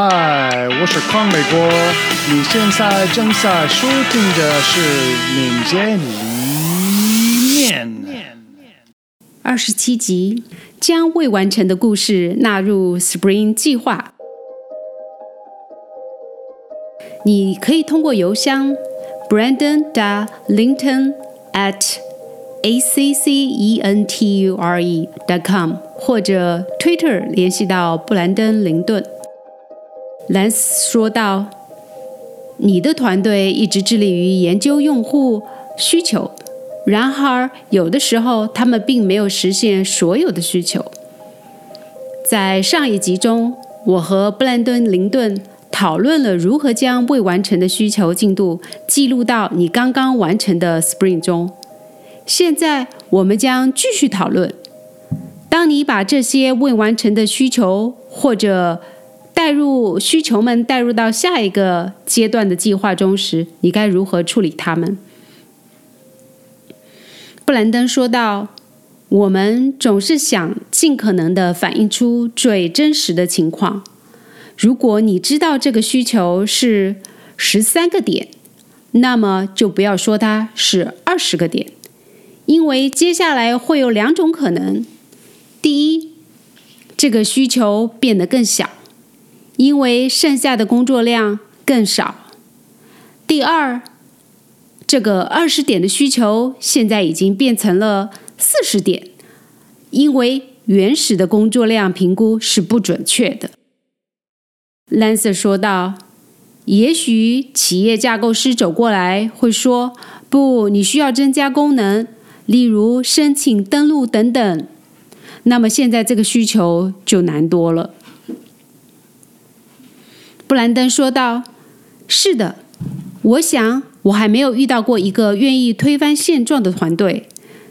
嗨，我是康美国。你现在正在收听的是《民间一面》二十七集，将未完成的故事纳入 Spring 计划。你可以通过邮箱 Brandon da Linton at a c c e n t u r e dot com 或者 Twitter 联系到布兰登·林顿。兰斯说道：“你的团队一直致力于研究用户需求，然而有的时候他们并没有实现所有的需求。在上一集中，我和布兰登·林顿讨论了如何将未完成的需求进度记录到你刚刚完成的 Spring 中。现在，我们将继续讨论：当你把这些未完成的需求或者带入需求们带入到下一个阶段的计划中时，你该如何处理它们？布兰登说道：“我们总是想尽可能的反映出最真实的情况。如果你知道这个需求是十三个点，那么就不要说它是二十个点，因为接下来会有两种可能：第一，这个需求变得更小。”因为剩下的工作量更少。第二，这个二十点的需求现在已经变成了四十点，因为原始的工作量评估是不准确的。Lancer 说道：“也许企业架构师走过来会说，不，你需要增加功能，例如申请登录等等。那么现在这个需求就难多了。”布兰登说道：“是的，我想我还没有遇到过一个愿意推翻现状的团队。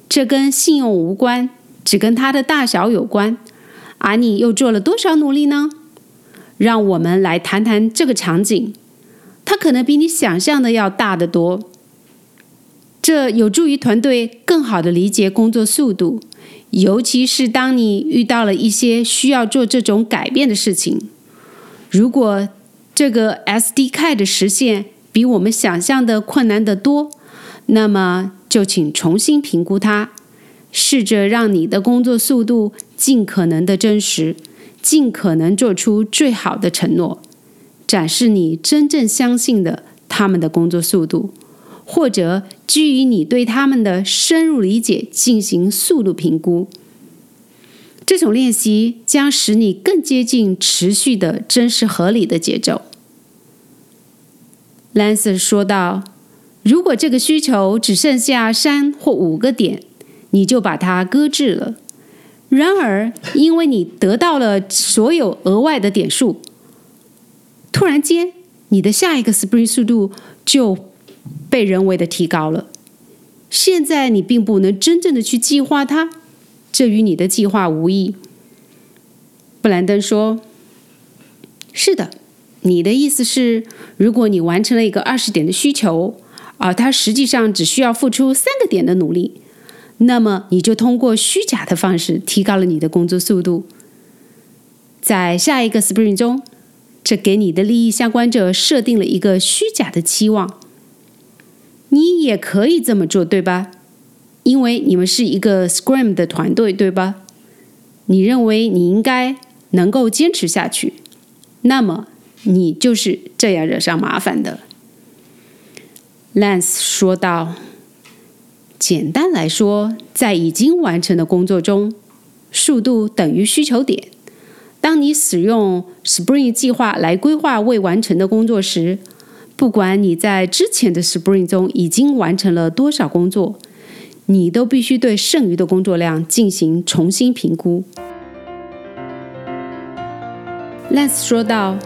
这跟信用无关，只跟它的大小有关。而你又做了多少努力呢？让我们来谈谈这个场景。它可能比你想象的要大得多。这有助于团队更好的理解工作速度，尤其是当你遇到了一些需要做这种改变的事情。如果……”这个 SDK 的实现比我们想象的困难得多，那么就请重新评估它，试着让你的工作速度尽可能的真实，尽可能做出最好的承诺，展示你真正相信的他们的工作速度，或者基于你对他们的深入理解进行速度评估。这种练习将使你更接近持续的真实合理的节奏。Lancer 说道：“如果这个需求只剩下三或五个点，你就把它搁置了。然而，因为你得到了所有额外的点数，突然间，你的下一个 Spring 速度就被人为的提高了。现在，你并不能真正的去计划它。”这与你的计划无异，布兰登说：“是的，你的意思是，如果你完成了一个二十点的需求，而他实际上只需要付出三个点的努力，那么你就通过虚假的方式提高了你的工作速度。在下一个 Spring 中，这给你的利益相关者设定了一个虚假的期望。你也可以这么做，对吧？”因为你们是一个 Scrum 的团队，对吧？你认为你应该能够坚持下去，那么你就是这样惹上麻烦的。Lance 说道：“简单来说，在已经完成的工作中，速度等于需求点。当你使用 Spring 计划来规划未完成的工作时，不管你在之前的 Spring 中已经完成了多少工作。”你都必须对剩余的工作量进行重新评估。Lance 说道：“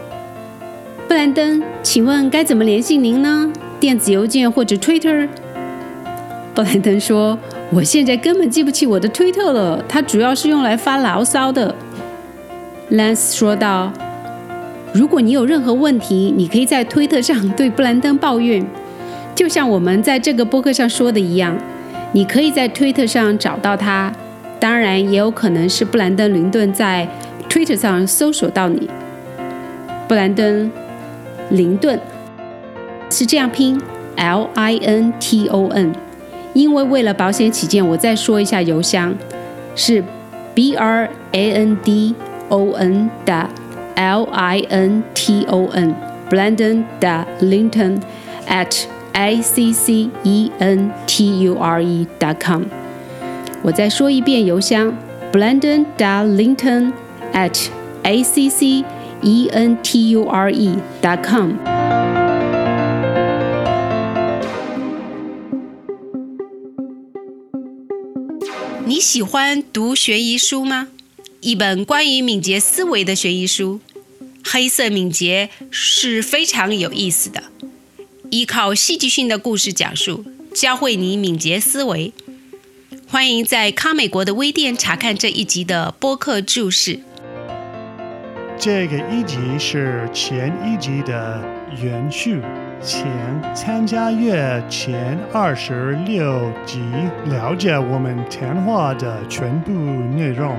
布兰登，请问该怎么联系您呢？电子邮件或者 Twitter？” 布兰登说：“我现在根本记不起我的推特了，它主要是用来发牢骚的。”Lance 说道：“如果你有任何问题，你可以在推特上对布兰登抱怨，就像我们在这个播客上说的一样。”你可以在推特上找到他，当然也有可能是布兰登·林顿在推特上搜索到你。布兰登·林顿是这样拼 L I N T O N。因为为了保险起见，我再说一下邮箱是 B R A N D O N 的 L I N T O N Brandon 的 Linton at a c c e n t u r e dot com。我再说一遍邮箱 Brandon 的 Linton at a c c e n t u r e dot com。你喜欢读悬疑书吗？一本关于敏捷思维的悬疑书，《黑色敏捷》是非常有意思的，依靠戏剧性的故事讲述，教会你敏捷思维。欢迎在康美国的微店查看这一集的播客注释。这个一集是前一集的延续，请参加阅前二十六集，了解我们谈话的全部内容。